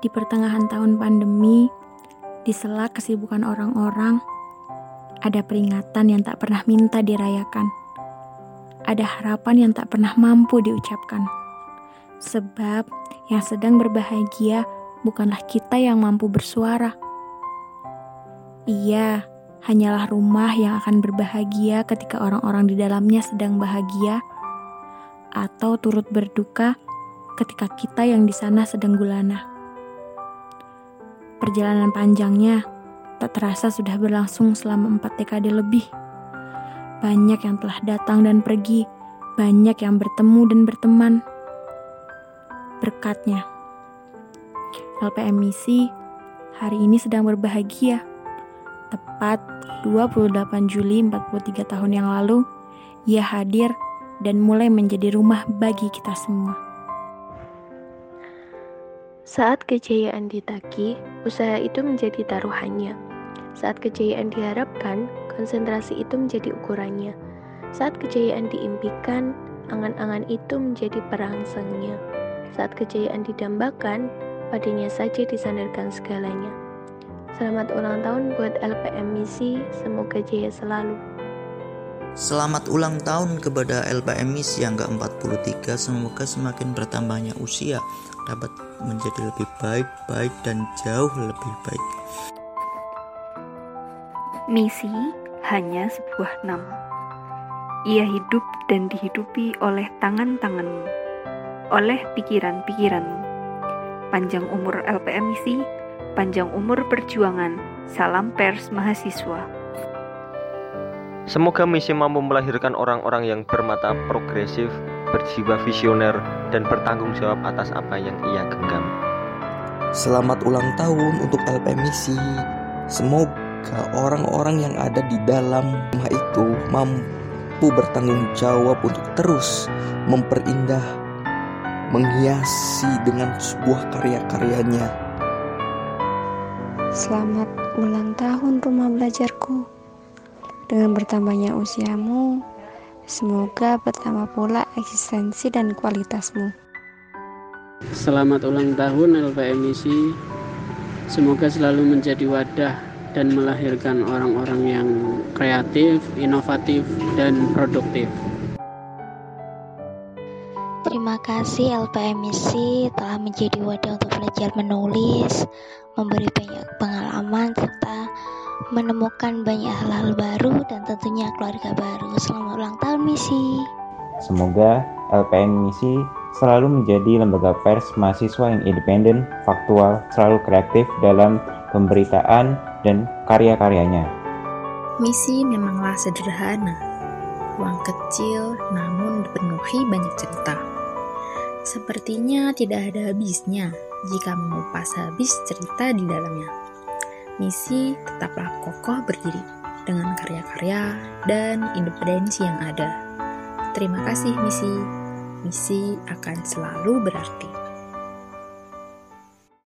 Di pertengahan tahun pandemi, di sela kesibukan orang-orang, ada peringatan yang tak pernah minta dirayakan. Ada harapan yang tak pernah mampu diucapkan. Sebab yang sedang berbahagia bukanlah kita yang mampu bersuara. Iya, hanyalah rumah yang akan berbahagia ketika orang-orang di dalamnya sedang bahagia, atau turut berduka ketika kita yang di sana sedang gulana. Perjalanan panjangnya tak terasa sudah berlangsung selama empat dekade lebih. Banyak yang telah datang dan pergi, banyak yang bertemu dan berteman. Berkatnya, LPM Misi hari ini sedang berbahagia. Tepat 28 Juli 43 tahun yang lalu, ia hadir dan mulai menjadi rumah bagi kita semua. Saat kejayaan ditagi, usaha itu menjadi taruhannya. Saat kejayaan diharapkan, konsentrasi itu menjadi ukurannya. Saat kejayaan diimpikan, angan-angan itu menjadi perangsangnya. Saat kejayaan didambakan, padanya saja disandarkan segalanya. Selamat ulang tahun buat LPM Misi, semoga jaya selalu. Selamat ulang tahun kepada LPM Misi yang ke-43, semoga semakin bertambahnya usia dapat menjadi lebih baik, baik dan jauh lebih baik. Misi hanya sebuah nama. Ia hidup dan dihidupi oleh tangan-tanganmu, oleh pikiran-pikiranmu. Panjang umur LPM panjang umur perjuangan, salam pers mahasiswa. Semoga misi mampu melahirkan orang-orang yang bermata progresif, berjiwa visioner, dan bertanggung jawab atas apa yang ia genggam. Selamat ulang tahun untuk LP Misi. Semoga orang-orang yang ada di dalam rumah itu mampu bertanggung jawab untuk terus memperindah, menghiasi dengan sebuah karya-karyanya. Selamat ulang tahun rumah belajarku. Dengan bertambahnya usiamu, Semoga bertambah pula eksistensi dan kualitasmu. Selamat ulang tahun LPM Misi. Semoga selalu menjadi wadah dan melahirkan orang-orang yang kreatif, inovatif, dan produktif. Terima kasih LPM Misi telah menjadi wadah untuk belajar menulis, memberi banyak pengalaman, serta menemukan banyak hal-hal baru dan tentunya keluarga baru. Selamat ulang tahun misi. Semoga LPN Misi selalu menjadi lembaga pers mahasiswa yang independen, faktual, selalu kreatif dalam pemberitaan dan karya-karyanya. Misi memanglah sederhana, ruang kecil namun dipenuhi banyak cerita. Sepertinya tidak ada habisnya jika mengupas habis cerita di dalamnya. Misi tetaplah kokoh berdiri dengan karya-karya dan independensi yang ada. Terima kasih misi. Misi akan selalu berarti.